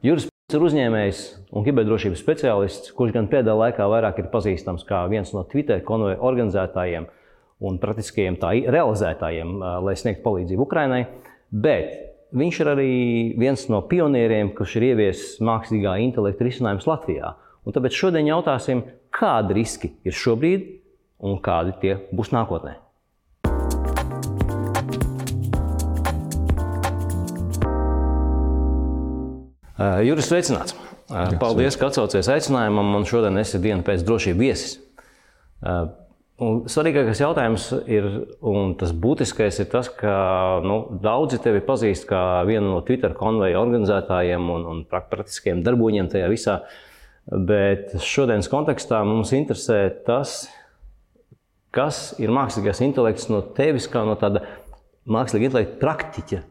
Juris ir uzņēmējs un kiberdrošības speciālists, kurš gan pēdējā laikā vairāk ir pazīstams kā viens no Twitter konvoja organizētājiem un praktiskajiem tā realizētājiem, lai sniegtu palīdzību Ukrainai. Bet viņš ir arī viens no pionieriem, kurš ir ieviesis mākslīgā intelekta risinājumus Latvijā. Un tāpēc šodien jautāsim, kādi riski ir šobrīd un kādi tie būs nākotnē. Juris, sveicināts! Paldies, ka atsaucies aicinājumam. Man šodien esi diena pēc drošības viesis. Un svarīgākais jautājums ir, un tas būtiskais ir tas, ka nu, daudzi tevi pazīst kā vienu no Twitter konveja organizētājiem un, un praktiskiem darboņiem tajā visā. Bet šodienas kontekstā mums interesē tas, kas ir mākslīgais intelekts no tevis, kā no tāda mākslīga intelekta praktiķa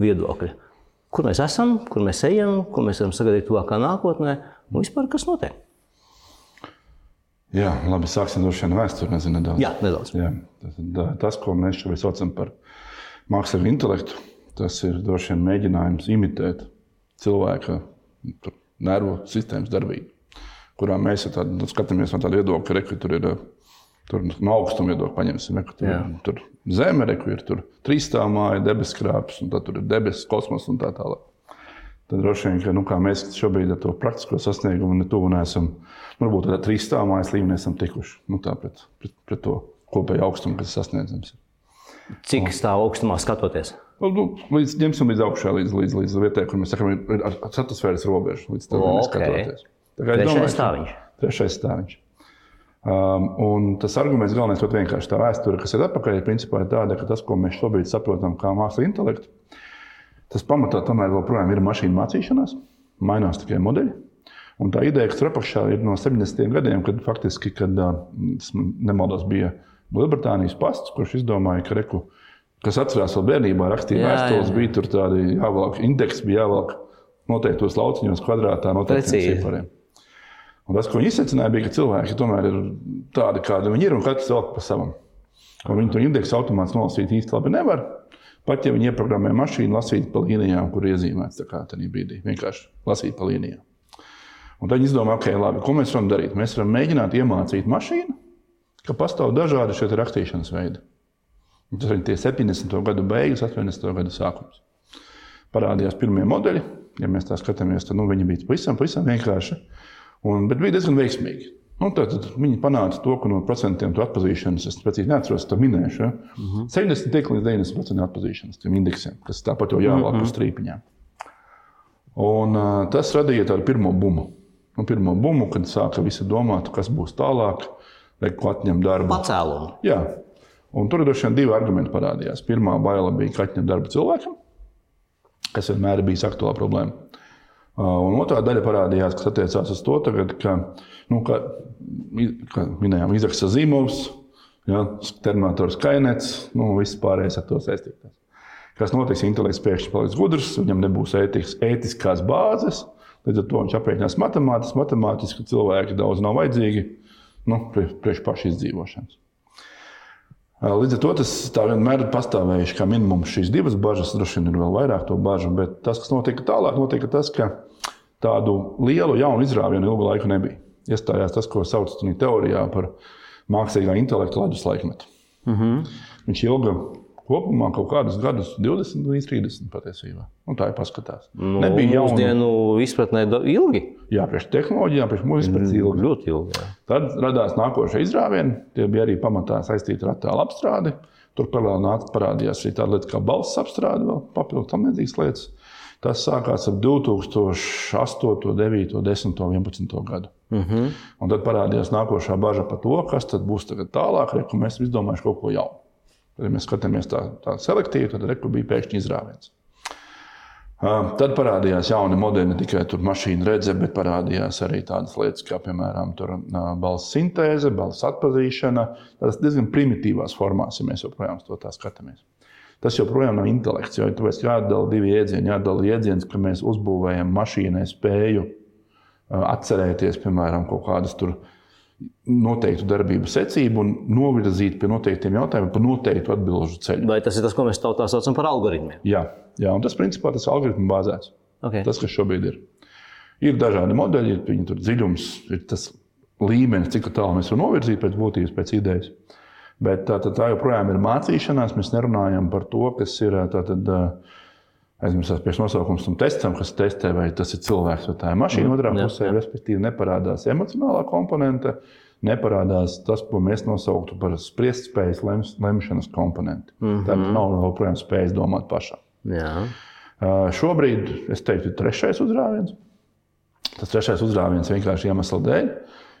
viedokļa. Kur mēs esam, kur mēs ejam, ko mēs varam sagaidīt tuvākā nākotnē un vispār kas notiek. Jā, labi, sāksim no šiem vēsturiem. Nezinu, nedaudz. Jā, nedaudz. Jā, tas, tas, ko mēs šobrīd saucam par mākslinieku intelektu, tas ir droši vien mēģinājums imitēt cilvēka nervu sistēmas darbību, kurā mēs tādu, nu, skatāmies no tāda viedokļa, ka tur ir tur no augstuma viedokļa, paņemsim, tur, Zeme, reku, ir tur trīsstāvā māja, debesu krāpes, un tad tur ir debesu kosmos un tā tālāk. Tad droši vien, ka nu, mēs šobrīd ar to praktisko sasniegumu netuvu nesam, nu, varbūt tādā trīs stāvā mājas līmenī esam tikuši nu, tā, pret, pret, pret to kopēju augstumu, kas ir sasniedzams. Cik stāv augstumā skatoties? Nu, nu, līdz, ņemsim līdz augšā, līdz, līdz, līdz vietai, kur mēs sakām, ir ar satosfēras robežu. Līdz tam okay. skatoties. Tā kā trešais domāju, stāviņš. Trešais stāviņš. Um, un tas arguments galvenais ir vienkārši tā vēsture, kas ir atpakaļ, principā ir tāda, ka tas, ko mēs šobrīd saprotam kā mākslinieku intelektu, Tas pamatā tomēr joprojām ir mašīna mācīšanās, mainās tikai modeļi. Un tā ideja, kas tur apakšā ir no 70. gadiem, kad faktiski, kad nemaldos, bija Lielbritānijas pasts, kurš izdomāja, ka reku, kas atcerās vēl bērnībā, rakstīja vēstules, bija tur tādi jāvelk, indeks bija jāvelk noteiktos lauciņos, kvadrātā, noteiktiem cipariem. Un tas, ko viņi izsveicināja, bija, ka cilvēki tomēr ir tādi, kādi viņi ir, un katrs velk pa savam. Un viņi to indeksu automātiski nolasīt īsti labi nevar. Pat ja viņi ieprogrammē mašīnu, lasīt pa līnijām, kur iezīmēts tā kā tajā brīdī. Vienkārši lasīt pa līnijām. Un tad viņi izdomā, ok, labi, ko mēs varam darīt? Mēs varam mēģināt iemācīt mašīnu, ka pastāv dažādi šie rakstīšanas veidi. Un tas ir tie 70. gadu beigas, 80. gadu sākums. Parādījās pirmie modeļi. Ja mēs tā skatāmies, tad nu, viņi bija pavisam, pavisam vienkārši. Un, bet bija diezgan veiksmīgi. Nu, tad, tad viņi panāca to, ka no procentiem to atpazīšanas, es precīzi neatceros, to minēšu. Ja? Uh -huh. 70 tiek līdz 90% atpazīšanas tiem indeksiem, kas tāpat jau jāvelk uh -huh. uz strīpiņām. Un, uh, tas radīja tādu pirmo bumu. Nu, pirmo bumu, kad sāka visi domāt, kas būs tālāk, ko atņemt darbu. Pacēlumu. Jā. Un tur droši vien divi argumenti parādījās. Pirmā baila bija, ka atņemt darbu cilvēkam, kas vienmēr bijis aktuāla problēma. Un otrā daļa parādījās, kas attiecās uz to, tagad, ka, nu, ka, kā minējām, Izraels Zīmovs, ja, terminators Kainets, nu, viss pārējais ar to saistītās. Kas notiks, intelekts pēkšņi paliks gudrs, viņam nebūs ētikas, ētiskās bāzes, līdz ar to viņš aprēķinās matemātiski, matemātiski cilvēki daudz nav vajadzīgi nu, priekš pašu izdzīvošanas. Līdz ar to tas vienmēr ir pastāvējuši kā minimums šīs divas bažas, droši vien ir vēl vairāk to bažu, bet tas, kas notika tālāk, notika tas, ka tādu lielu jaunu izrāvienu ilgu laiku nebija. Iestājās tas, ko sauc teorijā par mākslīgā intelekta ledus laikmetu. Mm -hmm. Viņš ilga kopumā kaut kādus gadus, 20 līdz 30 patiesībā. Un tā ir paskatās. Nu, Nebija jau tādu izpratnē ilgi. Jā, priekš tehnoloģijām, priekš mūzikas pēc ilgi. Ļoti ilgi. Jā. Tad radās nākošie izrāvieni. Tie bija arī pamatā saistīti ar attēlu apstrādi. Tur parādījās arī tāda lieta kā balss apstrāde, vēl papildus tam līdzīgas lietas. Tas sākās ap 2008, 9, 10, 11 gadu. Uh mhm. -huh. Un tad parādījās nākošā bažas par to, kas būs tālāk, re, mēs izdomājam kaut ko jaunu. Tad, ja mēs skatāmies tā, tā selektīvi, tad reku bija pēkšņi izrāviens. Tad parādījās jauni modeļi, ne tikai mašīna redze, bet parādījās arī tādas lietas, kā piemēram balss sintēze, balss atpazīšana. Tas diezgan primitīvās formās, ja mēs joprojām to tā skatāmies. Tas joprojām nav intelekts, jo tur jādala divi jēdzieni. Jādala jēdziens, ka mēs uzbūvējam mašīnai spēju atcerēties, piemēram, kaut kādas noteiktu darbību secību un novirzīt pie noteiktiem jautājumiem pa noteiktu atbildžu ceļu. Vai tas ir tas, ko mēs tautā saucam par algoritmiem? Jā, jā un tas principā tas ir algoritmu bāzēts. Okay. Tas, kas šobrīd ir. Ir dažādi modeļi, viņi tur dziļums, ir tas līmenis, cik tālu mēs varam novirzīt pēc būtības, pēc idejas. Bet tā, tā, tā joprojām ir mācīšanās. Mēs nerunājam par to, kas ir tātad, aizmirstās priekš nosaukums tam testam, kas testē, vai tas ir cilvēks vai tā ir mašīna. Otrā mm, pusē, jā. respektīvi, neparādās emocionālā komponente, neparādās tas, ko mēs nosauktu par spriestspējas lems, lemšanas komponenti. Mm -hmm. Tad nav joprojām spējas domāt pašam. Jā. Uh, šobrīd es teiktu, ir trešais uzrāviens. Tas trešais uzrāviens vienkārši iemesla dēļ,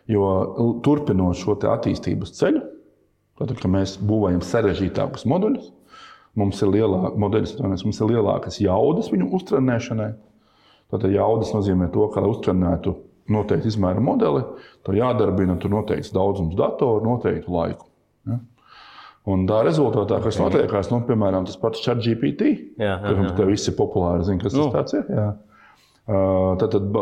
jo turpinot šo attīstības ceļu, tad, kad mēs būvējam sarežģītākus moduļus, mums ir, lielāk, modeļus, mums ir lielākas jaudas viņu uztrenēšanai. Tātad jaudas nozīmē to, ka, lai uztrenētu noteikti izmēra modeli, tad jādarbina tur noteikts daudzums datoru, noteiktu laiku. Ja? Un tā rezultātā, kas notiekās, nu, piemēram, tas pats ChatGPT, kurš te visi populāri zina, kas nu. tas ir. Jā. Tad, tad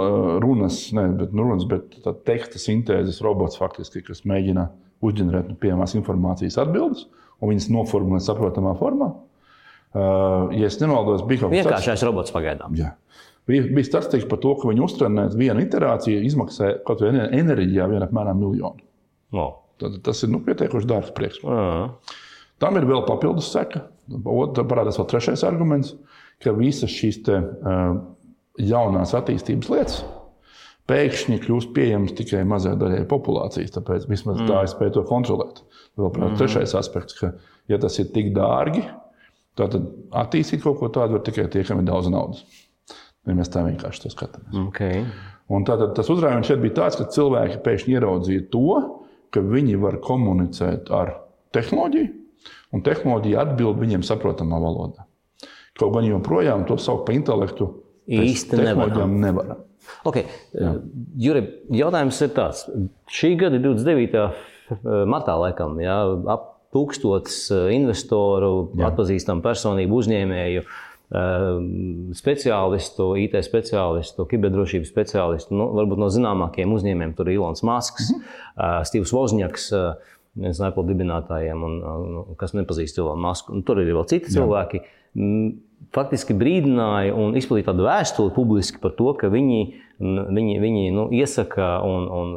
runas, ne bet, nu, runas, bet teksta sintēzes robots faktiski, kas mēģina uzģenerēt nu, pieejamās informācijas atbildes un viņas noformulēt saprotamā formā. Ja es nemaldos, bija kaut kas tāds - vienkāršais robots pagaidām. Jā. Bija, bija statistika par to, ka viņi uztrenēt vienu iterāciju izmaksā kaut kādā enerģijā apmēram miljonu. No. Tad, tas ir nu, pietiekoši dārgs prieks. Tam ir vēl papildus seka. Tad parādās vēl trešais arguments, ka visas šīs te, uh, jaunās attīstības lietas pēkšņi kļūst pieejamas tikai mazai daļai populācijas. Tāpēc vismaz mm. tā es spēju to kontrolēt. Vēl mm. trešais aspekts, ka, ja tas ir tik dārgi, tad attīstīt kaut ko tādu var tikai tie, kam ir daudz naudas. Ja mēs tā vienkārši to skatāmies. Okay. Un tātad tas uzrādījums šeit bija tāds, ka cilvēki pēkšņi ieraudzīja to, ka viņi var komunicēt ar tehnoloģiju, un tehnoloģija atbild viņiem saprotamā valodā. Kaut gan joprojām to sauc par intelektu, īsti nevaram. nevaram. Okay. Juri, jautājums ir tāds. Šī gada 29. martā, laikam, jā, ap tūkstotis eh, investoru, jā. atpazīstamu personību, uzņēmēju speciālistu, IT speciālistu, kiberdrošības speciālistu, nu, varbūt no zināmākajiem uzņēmējiem. Tur ir Ilons Masks, mm -hmm. Steve's Wozniaks, viens no Apple dibinātājiem, un, un, kas nepazīst Ilonu Masku. Un tur ir vēl citi Jā. cilvēki. Faktiski brīdināja un izplatīja tādu vēstuli publiski par to, ka viņi, viņi, viņi nu, iesaka un, un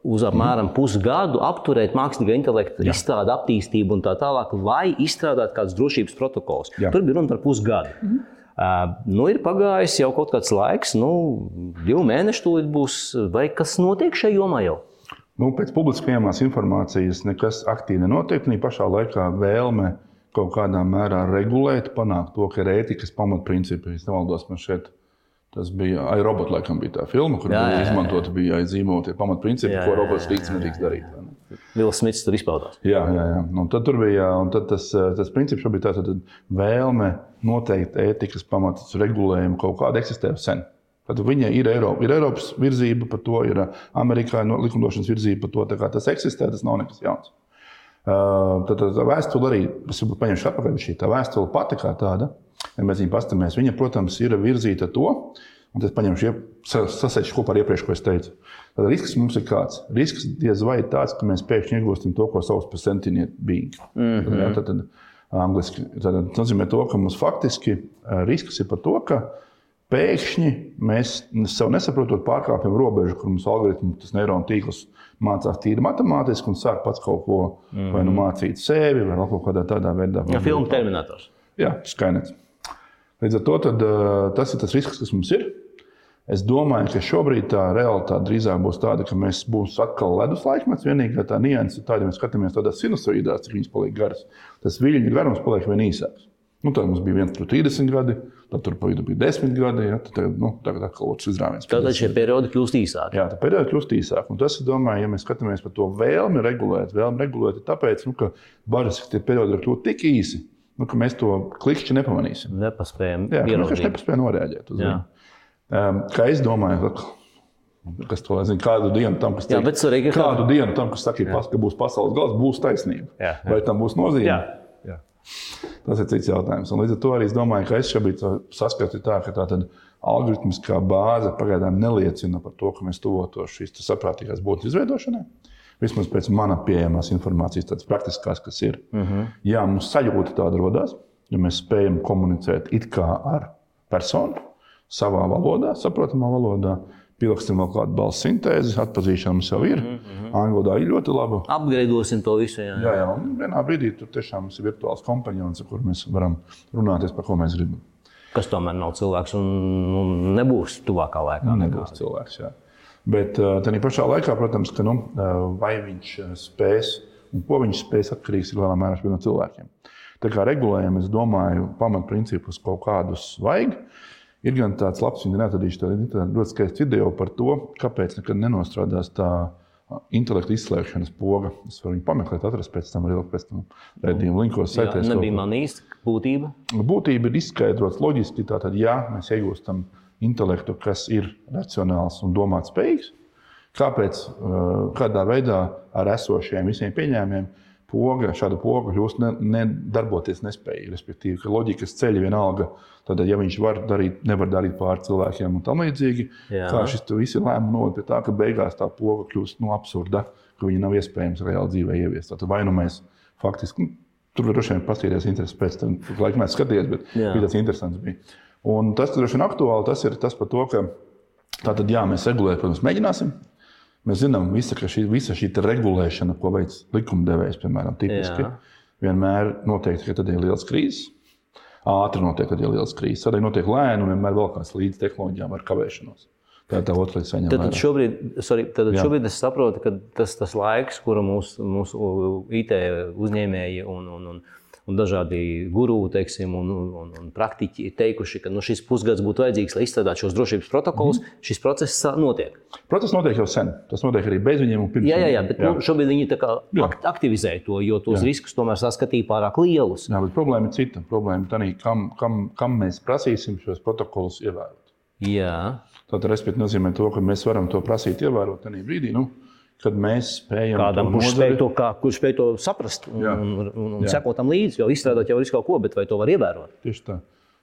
uz apmēram pusgadu apturēt mākslīgā intelekta Jā. izstrādi, attīstību un tā tālāk, lai izstrādātu kādus drošības protokolus. Jā. Tur bija runa par pusgadu. Mhm. Uh, nu, ir pagājis jau kaut kāds laiks, nu, divi mēneši tūlīt būs. Vai kas notiek šajā jomā jau? Nu, pēc publiskajās informācijas nekas aktīvi nenotiek. Tā pašā laikā vēlme kaut kādā mērā regulēt, panākt to, ka ir ētikas pamatprincipi. Es nevaldos man šeit Tas bija iRobot, laikam, bija tā filma, kur jā, bija izmantota bija zīmotie pamatprincipi, jā, jā, ko robots rīks nedrīkst darīt. Vils Smits tur izpaudās. Jā, jā, jā. Un tad tur bija un tad tas, tas princips, bija tāds vēlme noteikt ētikas pamatus, regulējumu kaut kādu eksistēju sen. Tad viņai ir, Eiropa, ir Eiropas virzība par to, ir Amerikā no likumdošanas virzība par to. Tas eksistē, tas nav nekas jauns. Tad vēstule arī, es paņemšu atpakaļ, šī tā vēstule pati kā tāda Ja mēs viņu paskatāmies, viņa, protams, ir virzīta to, un es paņemšu, sasēšu kopā ar iepriekš, ko es teicu. Tad risks mums ir kāds. Risks diez vai tāds, ka mēs pēkšņi iegūstam to, ko sauc par sentient being. Mm -hmm. ja, tad, tad, angliski, tad, tas nozīmē to, ka mums faktiski risks ir par to, ka pēkšņi mēs sev nesaprotot pārkāpjam robežu, kur mums algoritms, tas neironu tīkls mācās tīri matemātiski un sāk pats kaut ko mm -hmm. nu mācīt sevi, vai kaut kādā tādā veidā. Ja filmu terminators. Jā, skaidrs. Līdz ar to tad, uh, tas ir tas risks, kas mums ir. Es domāju, ka šobrīd tā realitāte drīzāk būs tāda, ka mēs būsim atkal ledus laikmets. Vienīgā tā nianse ir tāda, ja mēs skatāmies tādā sinusoidās, cik viņas paliek garas. Tas viļņu garums paliek vien īsāks. Nu, tad mums bija viens 30 gadi, tad tur bija 10 gadi. Ja, tad, nu, tagad atkal otrs izrāviens. Tātad šie periodi kļūst īsāki. Jā, tā periodi kļūst īsāki. Un tas, domāju, ja mēs skatāmies par to vēlmi regulēt, vēlmi regulēt, ir tāpēc, nu, ka bažas, ka tie periodi ir kļūt tik īsi, nu, ka mēs to klikšķi nepamanīsim. Nepaspējam. Jā, vienkārši nepaspējam noreaģēt uz viņu. Um, kā es domāju, kas to zina, kādu dienu tam, kas teiks, svarīgi, kādu dienu tam, kas saka, jā. ka būs pasaules gals, būs taisnība. Jā, jā. Vai tam būs nozīme? Jā. Tas ir cits jautājums. Un līdz ar to arī es domāju, ka es šobrīd saskatu tā, ka tā algoritmiskā bāze pagaidām neliecina par to, ka mēs tuvotos šīs saprātīgās būtnes izveidošanai vismaz pēc manas pieejamās informācijas, tādas praktiskās, kas ir. Uh mhm. -huh. Jā, mums sajūta tāda radās, ja mēs spējam komunicēt it kā ar personu. savā valodā, saprotamā valodā. Pielikstam vēl kādu balss sintēzi, atpazīšana mums jau ir. Mm -hmm. Angļu valodā ir ļoti laba. Apgaidosim to visu. Jā, jā, jā un vienā brīdī tur tiešām ir virtuāls kompanions, ar kuru mēs varam runāties par ko mēs gribam. Kas tomēr nav cilvēks un, un nebūs tuvākā laikā. Nebūs cilvēks. Jā. Bet tā pašā laikā, protams, ka, nu, vai viņš spēs un ko viņš spēs atkarīgs lielā mērā no cilvēkiem. Tā kā regulējam, es domāju, pamatprincipus kaut kādus vajag. Ir gan tāds labs, viņa neatradīšu tādu ļoti skaistu video par to, kāpēc nekad nenostrādās tā intelekta izslēgšanas poga. Es varu viņu pameklēt, atrast pēc tam arī pēc tam redzējumu linkos. Tā nebija man īsta būtība. Būtība ir izskaidrots loģiski. Tātad, ja mēs iegūstam intelektu, kas ir racionāls un domāt spējīgs, kāpēc, kādā veidā ar esošiem visiem pieņēmumiem poga, šāda poga kļūst ne, nedarboties nespējīga. Respektīvi, ka loģikas ceļi vienalga, tad, ja viņš var darīt, nevar darīt pār cilvēkiem un tam līdzīgi, kā šis visi lēmumi noved pie tā, ka beigās tā poga kļūst nu, absurda, ka viņa nav iespējams reāli dzīvē ieviest. Tad vai nu mēs faktiski, nu, tur droši vien paskatīties interesi pēc tam, laikam mēs skatīties, bet Jā. bija tas interesants. Bija. Un tas, kas droši vien aktuāli, tas ir tas par to, ka tātad, jā, mēs regulēt, protams, mēģināsim. Mēs zinām, visa, ka šī, visa šī regulēšana, ko veids likumdevējs, piemēram, tipiski, Jā. vienmēr noteikti, ka tad ir liels krīzes. Ātri notiek, kad ir liels krīzes. Tad notiek lēni un vienmēr vēl kāds līdz tehnoloģijām ar kavēšanos. Tā ir tā otrā līnija. Tad, tad, šobrīd, sorry, tad šobrīd es saprotu, ka tas, tas laiks, kuru mūsu, mūsu IT uzņēmēji un, un, un un dažādi guru teiksim, un, un, un praktiķi ir teikuši, ka nu, šis pusgads būtu vajadzīgs, lai izstrādātu šos drošības protokolus. Mm. Šis process notiek. Process notiek jau sen. Tas notiek arī bez viņiem. Jā, jā, jā, bet jā. Nu, šobrīd viņi aktivizē to, jo tos jā. riskus tomēr saskatīja pārāk lielus. Jā, bet problēma ir cita. Problēma ir tā, kam, kam, kam mēs prasīsim šos protokolus ievērot. Jā. Tātad, respektīvi, nozīmē to, ka mēs varam to prasīt ievērot tajā brīdī. Nu, kad mēs spējam kādam, kurš spēj, to, kā, kurš spēj to saprast un, Jā. un, un, un sekot tam līdzi, jau izstrādāt jau visu kaut ko, bet vai to var ievērot? Tieši tā.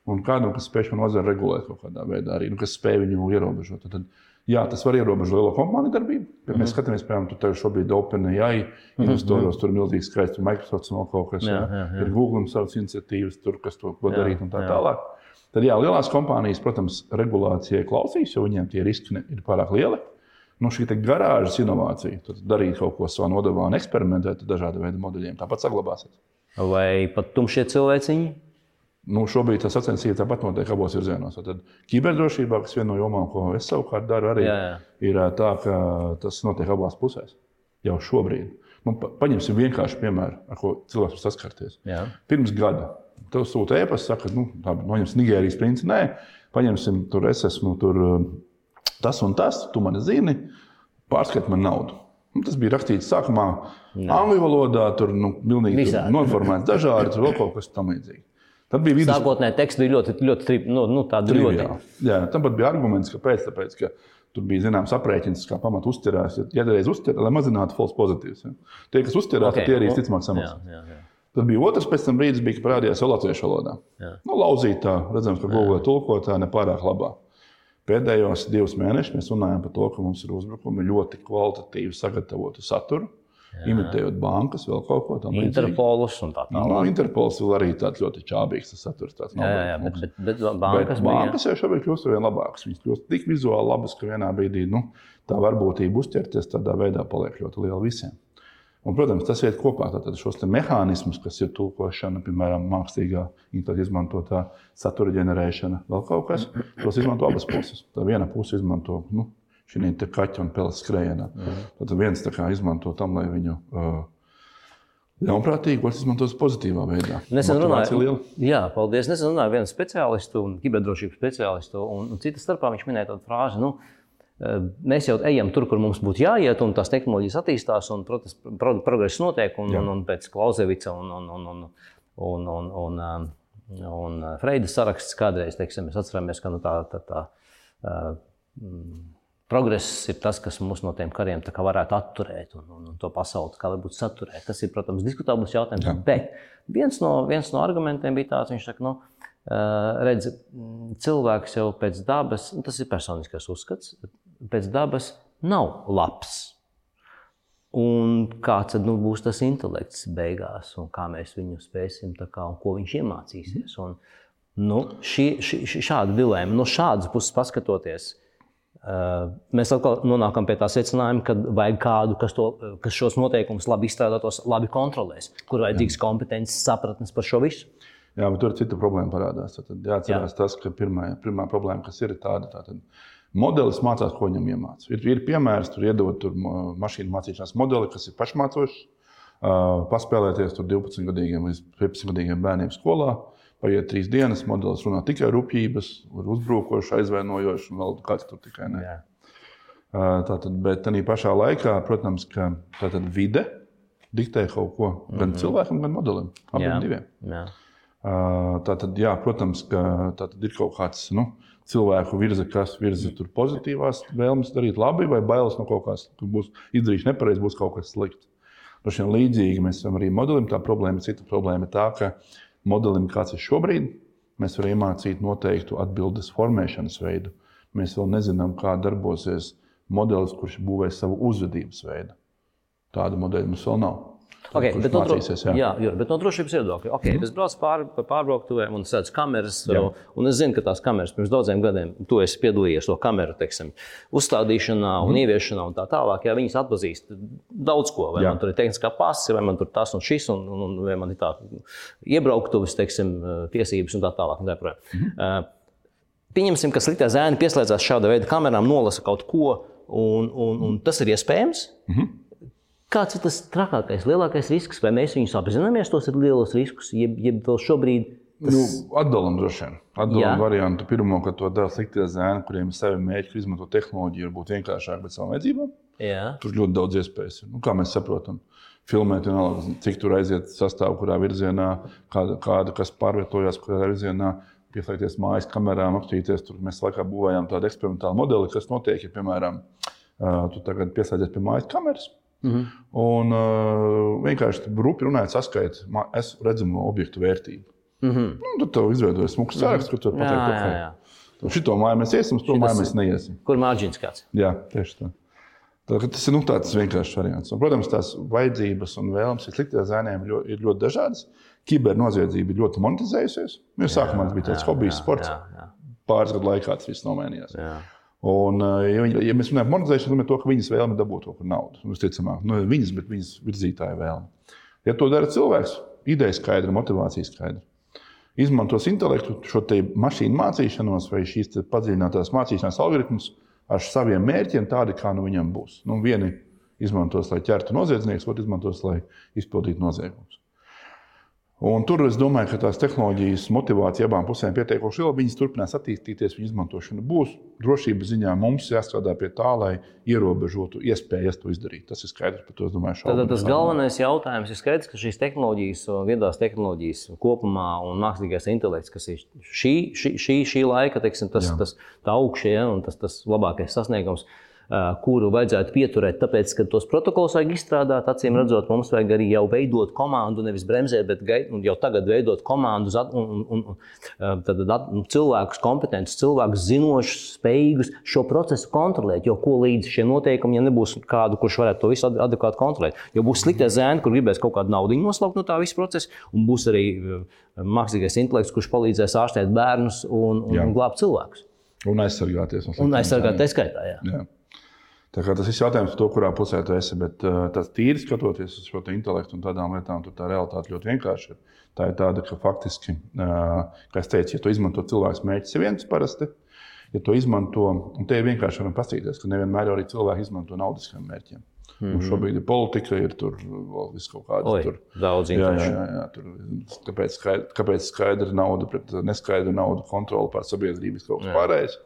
Un kādam, kas spēj šo nozari regulēt kaut kādā veidā, arī nu, kas spēj viņu ierobežot. Tad, jā, tas var ierobežot lielo kompāniju darbību. Ja mm -hmm. Mēs mhm. skatāmies, piemēram, tur šobrīd OpenAI investoros, mm -hmm. tur ir milzīgi skaisti Microsoft un kaut kas. Jā. Ir Google savas iniciatīvas, tur, kas to ko darīt un tā jā. tālāk. Tad jā, lielās kompānijas, protams, regulācijai klausīs, jo viņiem tie riski ir pārāk lieli nu, šī garāžas inovācija, tad darīt kaut ko savā nodevā un eksperimentēt ar dažādu veidu modeļiem, tāpat saglabāsies. Vai pat tumšie cilvēciņi? Nu, šobrīd tas sacensības tāpat notiek abos virzienos. Tad kiberdrošībā, kas viena no jomām, ko es savukārt daru, arī jā, jā. ir tā, ka tas notiek abās pusēs jau šobrīd. Nu, paņemsim vienkāršu piemēru, ar ko cilvēks var saskarties. Jā. Pirms gada tev sūta e-pasta, saka, nu, tā, noņemsim Nigērijas princi. Nē, paņemsim, tur es esmu tur tas un tas, tu mani zini, pārskati man naudu. Un tas bija rakstīts sākumā angļu valodā, tur nu, pilnīgi noformēts dažādi, tur vēl kaut kas tamlīdzīgs. Tad bija vidus... Sākotnēji teksts bija ļoti, ļoti nu, nu, ļoti. Jā, tam pat bija arguments, kāpēc. Tāpēc, ka tur bija zināms aprēķins, kā pamatu uzturās. Ja reiz uzturās, lai mazinātu false pozitīvus. Ja. Tie, kas uzturās, okay. tie arī visticamāk samaksās. Tad bija otrs pēc tam brīdis, kad parādījās latviešu valodā. Jā. Nu, lauzītā, redzams, ka Google tulkotāja nepārāk labā. Pēdējos divus mēnešus mēs runājam par to, ka mums ir uzbrukumi ļoti kvalitatīvi sagatavotu saturu. Jā. Imitējot bankas, vēl kaut ko tādu. Interpolus un tā tālāk. No, Interpols vēl arī tāds ļoti čābīgs tas saturs. Tāds jā, jā, jā, bet, bet, bet bankas, bet bankas jau šobrīd kļūst ar vien labākas. Viņas kļūst tik vizuāli labas, ka vienā brīdī nu, tā varbūtība uzķerties tādā veidā paliek ļoti liela visiem. Un, protams, tas iet kopā ar šos mehānismus, kas ir tulkošana, piemēram, mākslīgā intelekta izmantotā satura ģenerēšana, vēl kaut kas. Tos izmanto abas puses. Tā viena puse izmanto nu, šī kaķa un peles skrējienā. Mhm. Tad viens izmanto tam, lai viņu. Uh, Ļaunprātīgi, ko izmantos pozitīvā veidā. Nesen runāju, jā, paldies. Nesen runāju ar vienu speciālistu, kiberdrošības speciālistu, un, un citas starpā viņš minēja tādu frāzi, nu, Mēs jau ejam tur, kur mums būtu jāiet, un tās tehnoloģijas attīstās, un progress notiek. Un, un, un pēc Klausevica un, un, un, un, un, un, un, un, un Freida saraksts kādreiz, teiksim, mēs atceramies, ka nu, tā, tā, tā, progress ir tas, kas mūs no tiem kariem varētu atturēt un, un, un to pasauli kā varbūt saturēt. Tas ir, protams, diskutabls jautājums. Jā. Bet viens no, viens no argumentiem bija tāds, viņš saka, nu, redz, cilvēks jau pēc dabas, tas ir personiskais uzskats, pēc dabas nav labs. Un kāds tad nu, būs tas intelekts beigās, un kā mēs viņu spēsim, kā, un ko viņš iemācīsies. Un, Nu, šī, šī, šī, šāda dilēma, no šādas puses paskatoties, uh, mēs atkal nonākam pie tā secinājuma, ka vajag kādu, kas, to, kas šos noteikumus labi izstrādātos, labi kontrolēs, kur vajadzīgs kompetences, sapratnes par šo visu. Jā, bet tur cita problēma parādās. Tad jāatcerās Jā. tas, ka pirmā, pirmā problēma, kas ir tāda, tātad modelis mācās, ko viņam iemācās. Ir, ir piemērs, tur iedod tur mašīnu mācīšanās modeli, kas ir pašmācošs. Uh, paspēlēties tur 12 gadīgiem līdz 15 gadīgiem bērniem skolā. Paiet trīs dienas, modelis runā tikai rupjības, uzbrukoši, aizvainojoši un vēl kāds tur tikai ne. Jā. Uh, tātad, bet tā pašā laikā, protams, ka vide diktē kaut ko gan mm -hmm. cilvēkam, gan modelim. Abiem diviem. Jā. Tātad, jā, protams, ka ir kaut kāds nu, cilvēku virza, kas virza pozitīvās vēlmes darīt labi, vai bailes no kaut kā, ka būs izdarījuši nepareizi, būs kaut kas slikts. No šiem līdzīgi mēs esam arī modelim. Tā problēma, cita problēma ir tā, ka modelim, kāds ir šobrīd, mēs varam iemācīt noteiktu atbildes formēšanas veidu. Mēs vēl nezinām, kā darbosies modelis, kurš būvēs savu uzvedības veidu. Tāda modeļa mums vēl nav. Okay, bet, no, jā. Jā, Jur, bet no drošības viedokļa, okay, mm. es braucu pāri pa pārbrauktuvēm un sēdzu kameras. Jā. Un es zinu, ka tās kameras pirms daudziem gadiem, tu esi piedalījies to kameru teiksim, uzstādīšanā un mm. ieviešanā un tā tālāk. Jā, viņas atpazīst daudz ko. Vai jā. man tur ir tehniskā pasta, vai man tur tas un šis, un, un, un vai man ir tā iebrauktuves, teiksim, tiesības un tā tālāk. Un tā mm. uh, pieņemsim, ka sliktā zēna pieslēdzās šāda veida kamerām, nolasa kaut ko, un, un, un tas ir iespējams. Mm -hmm. Kāds ir tas trakākais, lielākais risks, vai mēs viņus apzināmies, tos ir lielos riskus, jeb, jeb vēl šobrīd? Tas... Nu, atdalam droši vien. Atdalam variantu. Pirmo, ka to dara sliktie zēni, kuriem ir savi mērķi, kur izmanto tehnoloģiju, varbūt vienkāršāk, bet savām vajadzībām. Jā. Tur ļoti daudz iespējas. Nu, kā mēs saprotam, filmēt, vienalga, cik tur aiziet sastāvā, kurā virzienā, kāda, kāda kas pārvietojās, kurā virzienā pieslēgties mājas kamerām, apstīties. Tur mēs laikā būvējām tādu eksperimentālu modeli, kas notiek, ja, piemēram, tu tagad pieslēdzies pie mājas kameras. Mm -hmm. Un uh, vienkārši rupi runājot, saskaitīt es redzamo objektu vērtību. Mm -hmm. nu, tad tev izveidojas smūgs saraksts, kur tu vari pateikt, ka jā. šito māju mēs iesim, to māju mēs neiesim. Kur mārģins kāds? Jā, tieši tā. Tā, tas ir nu, tāds vienkāršs variants. Un, protams, tās vajadzības un vēlmes sliktiem zēniem ļoti, ir ļoti dažādas. Kibernoziedzība ir ļoti monetizējusies. Mēs sākumā tas bija tāds hobijs, sports. Jā, jā. Pāris gadu laikā tas viss nomainījās. Jā. Un, eh, ja, ja mēs runājam par monetizēšanu, tad to, ka viņas vēlme dabūt to naudu. Visticamāk, nu, viņas, bet viņas virzītāja vēlme. Ja to dara cilvēks, ideja skaidra, motivācija skaidra. Izmantos intelektu, šo mašīnu mācīšanos vai šīs padziļinātās mācīšanās algoritmus ar saviem mērķiem, tādi kā nu viņam būs. Nu, vieni izmantos, lai ķertu noziedznieks, otrs izmantos, lai izpildītu noziegumus. Un tur es domāju, ka tās tehnoloģijas motivācija abām pusēm ir pietiekoši liela. Viņas turpinās attīstīties, viņu izmantošana būs. Drošības ziņā mums jāstrādā pie tā, lai ierobežotu iespējas to izdarīt. Tas ir skaidrs. To, domāju, Tad tas galvenais jautājums ir skaidrs, ka šīs tehnoloģijas, viedās tehnoloģijas kopumā un mākslīgais intelekts, kas ir šī, šī, šī, šī laika teiksim, tas, Jā. tas, augšie ja, un tas, tas labākais sasniegums kuru vajadzētu pieturēt, tāpēc, ka tos protokolus vajag izstrādāt. Acīm redzot, mums vajag arī jau veidot komandu, nevis bremzēt, bet jau tagad veidot komandu un, un, un tad, nu, cilvēkus, kompetentus, cilvēkus, zinošus, spējīgus šo procesu kontrolēt. Jo ko līdz šiem noteikumiem, ja nebūs kādu, kurš varētu to visu adekvāti kontrolēt, jo būs sliktie zēni, kur gribēs kaut kādu naudu noslaukt no tā visa procesa, un būs arī mākslīgais intelekts, kurš palīdzēs ārstēt bērnus un, un, un glābt cilvēkus. Un aizsargāties. Un aizsargāt, tā skaitā. Jā. Jā. Tas ir jautājums par to, kurā pusē tu esi. Bet uh, tas tīri skatoties uz šo intelektu un tādām lietām, tur tā realitāte ļoti vienkārši ir. Tā ir tāda, ka faktiski, uh, kā es teicu, ja to izmanto cilvēks, mērķis ir viens parasti. Ja to izmanto, un te ir vienkārši varam paskatīties, ka nevienmēr arī cilvēki izmanto naudiskiem mērķiem. Mm -hmm. Šobrīd ir politika, ir tur vēl kaut kāda. Daudz. Jā, jā, jā, tur, kāpēc, skaidra, kāpēc skaidra nauda pret neskaidru naudu kontroli pār sabiedrības kaut kas pārējais?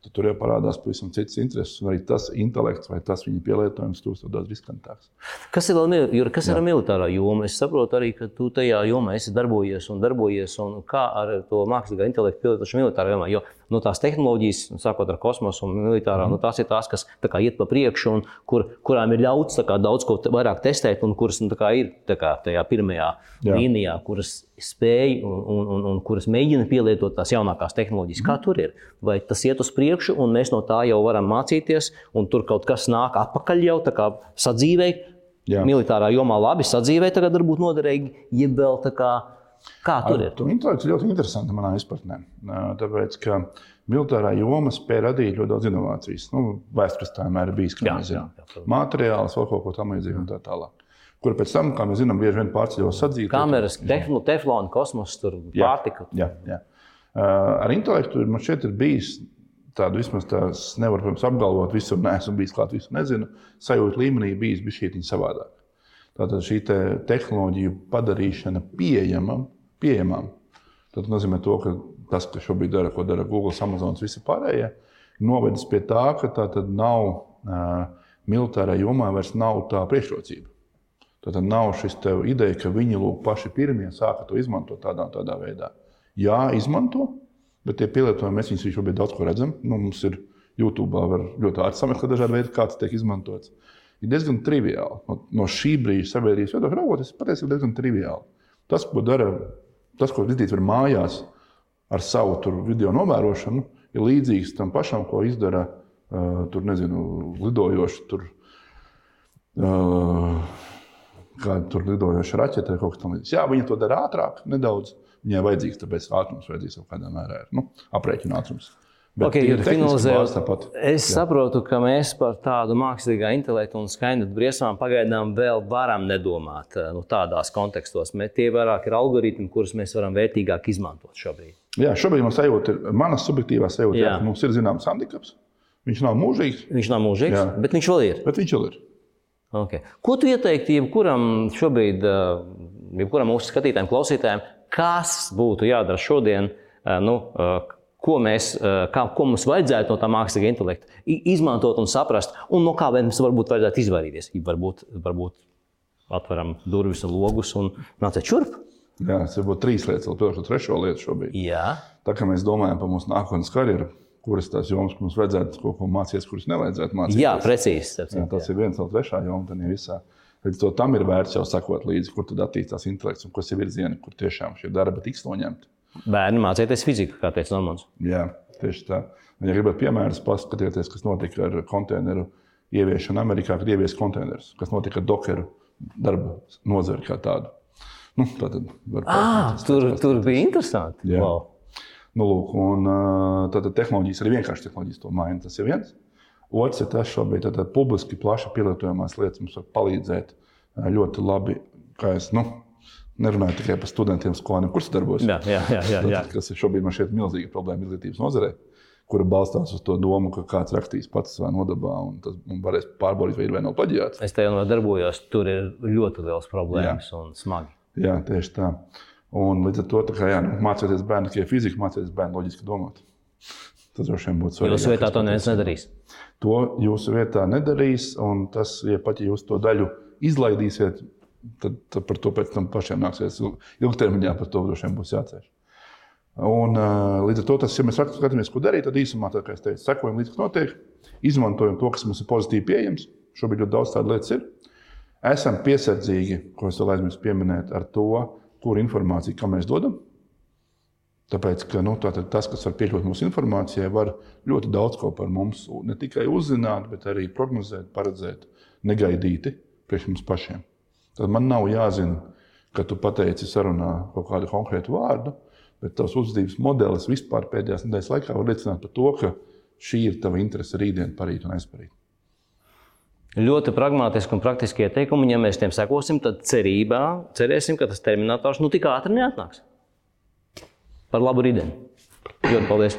Tad tur jau parādās pavisam citas intereses. Un arī tas intelekts vai tas viņa pielietojums kļūst daudz riskantāks. Kas ir, vēl, kas ir jā. militārā joma? Es saprotu arī, ka tu tajā jomā esi darbojies un darbojies. Un kā ar to mākslīgā intelektu pielietošanu militārā jomā? Jo nu, tās tehnoloģijas, sākot ar kosmosu un militārā, mm. nu, tās ir tās, kas kā, iet pa priekšu un kur, kurām ir ļauts kā, daudz ko vairāk testēt un kuras nu, kā, ir kā, tajā pirmajā Jā. līnijā, kuras spēj un, un, un, un kuras mēģina pielietot tās jaunākās tehnoloģijas. Mm. Kā tur ir? Vai tas iet uz priekšu un mēs no tā jau varam mācīties, un tur kaut kas nāk atpakaļ jau sadzīvē? Jā. Militārā jomā labi sadzīvē, tagad varbūt noderīgi, ja vēl tā kā Kā tur ir? Intelekts ļoti interesanti manā izpratnē. Tāpēc, ka militārā joma spēja radīt ļoti daudz inovācijas. Nu, Vēstures tā vienmēr ir bijis, kā Jā, mēs zinām. jā, jā. Materiāls, vēl kaut ko tamlīdzīgu un tā tālāk. Kur pēc tam, kā mēs zinām, bieži vien pārceļos sadzīvot. Kameras, teflona, kosmosa, tur pārtika. Jā, jā. Ar intelektu man šeit ir bijis tāda vismaz tās, nevaru, protams, apgalvot, visur neesmu bijis klāt, visu nezinu. Sajūta līmenī bijis bijis šī savādāk. Tātad šī te tehnoloģija padarīšana pieejamam, pieejamam. Tas nozīmē, to, ka tas, kas šobrīd dara, ko dara Google, Amazon, visi pārējie, novedis pie tā, ka tā nav uh, militārā jomā vairs nav tā priekšrocība. Tad nav šis ideja, ka viņi lūk, paši pirmie sāka to izmantot tādā, tādā veidā. Jā, izmanto, bet tie pielietojumi mēs viņus šobrīd daudz ko redzam. Nu, mums ir YouTube, var ļoti ātri sameklēt dažādi veidi, kā tas tiek izmantots. Ir diezgan triviāli. No, no šī brīža sabiedrības viedokļa raugoties, patiesībā diezgan triviāli. Tas, ko dara, tas, ko izdarīts var mājās ar savu tur, video novērošanu, ir līdzīgs tam pašam, ko izdara uh, tur, nezinu, lidojoši tur. Uh, kāda tur lidojoša raķete vai kaut kas tamlīdzīgs. Jā, viņi to dara ātrāk, nedaudz. Viņai vajadzīgs, tāpēc ātrums vajadzīgs kaut kādā mērā. Nu, aprēķina ātrums. Bet Okay, finalizējot. Es Jā. saprotu, ka mēs par tādu mākslīgā intelektu un skaņu briesmām pagaidām vēl varam nedomāt eh, nu, tādos kontekstos. Mē- Tie vairāk ir algoritmi, kurus mēs varam vērtīgāk izmantot šobrīd. Jā, šobrīd man sajūta, ir, mana subjektīvā sajūta, Jā. ka mums ir zināms handikaps. Viņš nav mūžīgs, Viņš nav mūžīgs, Jā. bet viņš vēl ir. bet viņš jau ir. Okay. Ko tu ieteiktu jebkuram šobrīd, eh, jebkuram mūsu skatītājiem, klausītājiem, kas būtu jādara šodien, eh, nu, ko, mēs, eh, kā, ko mums vajadzētu no tā mākslīgā intelekta izmantot un saprast, un no kā mums varbūt vajadzētu izvairīties? Varbūt, varbūt atveram durvis un logus un nāciet šurp. Jā, tas būt trīs lietas, vēl pielikšu trešo lietu šobrīd. Jā, Tā kā mēs domājam par mūsu nākotnes karjeru, kuras tās jomas mums vajadzētu kaut ko mācīties, kuras nevajadzētu mācīties. jā precīzi. starp Jā, tas ir viens no trešā joma. tad visā. Līdz to tam ir vērts jau sekot līdzi, kur tad attīstās intelekts un kas ir virzieni, kur tiešām šie darbi tiks noņemti. Bērni mācīties fiziku, kā teica Normons. Jā, tieši tā. Ja gribat piemērus, paskatieties, kas notika ar konteineru ieviešanu Amerikā, kad ievies konteinerus, kas notika ar dokeru darba nozari kā tādu. Nu, tā tad var Ah, tur, tur bija interesanti. Jā. Wow. Nu, lūk, un, tātad tehnoloģijas arī vienkārši tehnoloģijas to maina. Tas ir viens. Otrs ir tas, ka šobrīd tātad publiski plaši pielietojamās lietas mums var palīdzēt ļoti labi. Kā es nu, nerunāju tikai par studentiem, skolēniem, kurš darbojas. Jā, jā, jā, jā, jā. Kas ir šobrīd man šķiet milzīga problēma izglītības nozarē, kura balstās uz to domu, ka kāds rakstīs pats savā nodabā un tas un varēs pārbaudīt, vai ir vai nav plaģiāts. Es tajā darbojos, tur ir ļoti liels problēmas un smagi. Jā, tieši tā. Un līdz ar to kā, jā, nu, mācīties bērnu tikai fiziku, mācīties bērnu loģiski domāt. Tas droši vien būtu svarīgi. Jūsu vietā to neviens nedarīs. To jūsu vietā nedarīs, un tas, ja pat ja jūs to daļu izlaidīsiet, tad, tad par to pēc tam pašiem nāksies ilgtermiņā par to droši vien būs jācieš. Un, līdz ar to, tas, ja mēs skatāmies, ko darīt, tad īsumā, tā, kā es teicu, sekojam līdzi, kas notiek, izmantojam to, kas mums ir pozitīvi pieejams. Šobrīd ļoti daudz tādu lietu ir. Esam piesardzīgi, ko es vēl aizmirsu pieminēt, ar to, kur informāciju kam mēs dodam. Tāpēc, ka nu, tātad tas, kas var piekļūt mūsu informācijai, var ļoti daudz ko par mums ne tikai uzzināt, bet arī prognozēt, paredzēt negaidīti priekš mums pašiem. Tad man nav jāzina, ka tu pateici sarunā kaut kādu konkrētu vārdu, bet tavs uzvedības modelis vispār pēdējās nedēļas laikā var liecināt par to, ka šī ir tava interese rītdien, parīt un aizparīt. Ļoti pragmatiski un praktiski ieteikumi. Ja mēs tiem sekosim, tad cerībā, cerēsim, ka tas terminators nu tik ātri neatnāks. Par labu rītdienu. Ļoti paldies!